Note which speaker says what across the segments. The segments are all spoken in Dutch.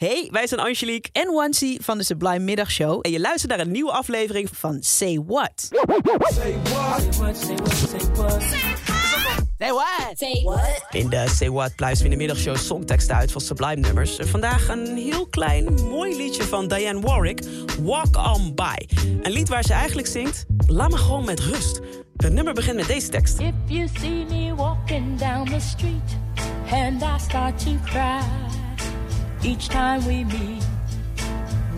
Speaker 1: Hey, wij zijn Angelique
Speaker 2: en Wansi van de Sublime Middagshow.
Speaker 1: en je luistert naar een nieuwe aflevering van
Speaker 2: Van Say What. Say what?
Speaker 3: Say what?
Speaker 1: In de Say What pluizen we in de middagshow songteksten uit van Sublime nummers. En vandaag een heel klein, mooi liedje van Diane Warwick, Walk On By. Een lied waar ze eigenlijk zingt, laat me gewoon met rust. Het nummer begint met deze tekst.
Speaker 3: If you see me walking down the street and I start to cry each time we meet,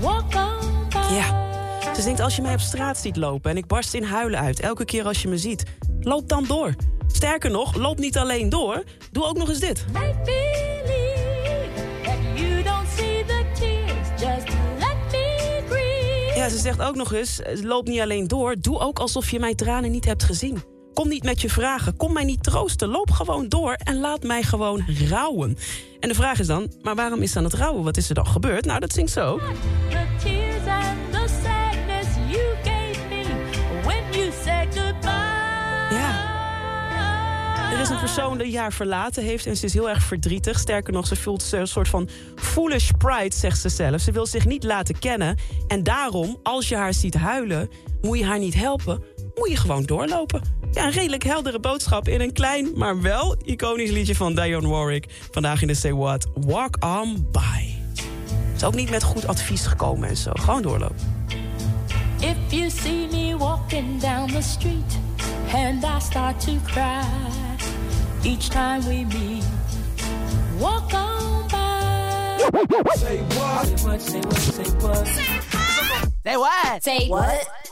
Speaker 3: walk on by.
Speaker 1: Ja, ze zingt als je mij op straat ziet lopen en ik barst in huilen uit elke keer als je me ziet. Loop dan door. Sterker nog, loop niet alleen door, doe ook nog eens dit. Ja, ze zegt ook nog eens, loop niet alleen door, doe ook alsof je mijn tranen niet hebt gezien. Kom niet met je vragen, kom mij niet troosten, loop gewoon door en laat mij gewoon rouwen. En de vraag is dan, maar waarom is dan het rouwen? Wat is er dan gebeurd? Nou, dat zingt zo.
Speaker 3: The tears and the sadness you gave me when you said goodbye.
Speaker 1: Ja. Er is een persoon die haar verlaten heeft en ze is heel erg verdrietig. Sterker nog, ze voelt een soort van foolish pride, zegt ze zelf. Ze wil zich niet laten kennen. En daarom, als je haar ziet huilen, moet je haar niet helpen. Moet je gewoon doorlopen. Ja, een redelijk heldere boodschap in een klein, maar wel iconisch liedje van Dionne Warwick. Vandaag in de Say What, Walk On By. Is ook niet met goed advies gekomen en zo. Gewoon doorlopen.
Speaker 3: If you see me walking down the street and I start to cry each time we meet, walk on by.
Speaker 2: Say what?
Speaker 3: Say what?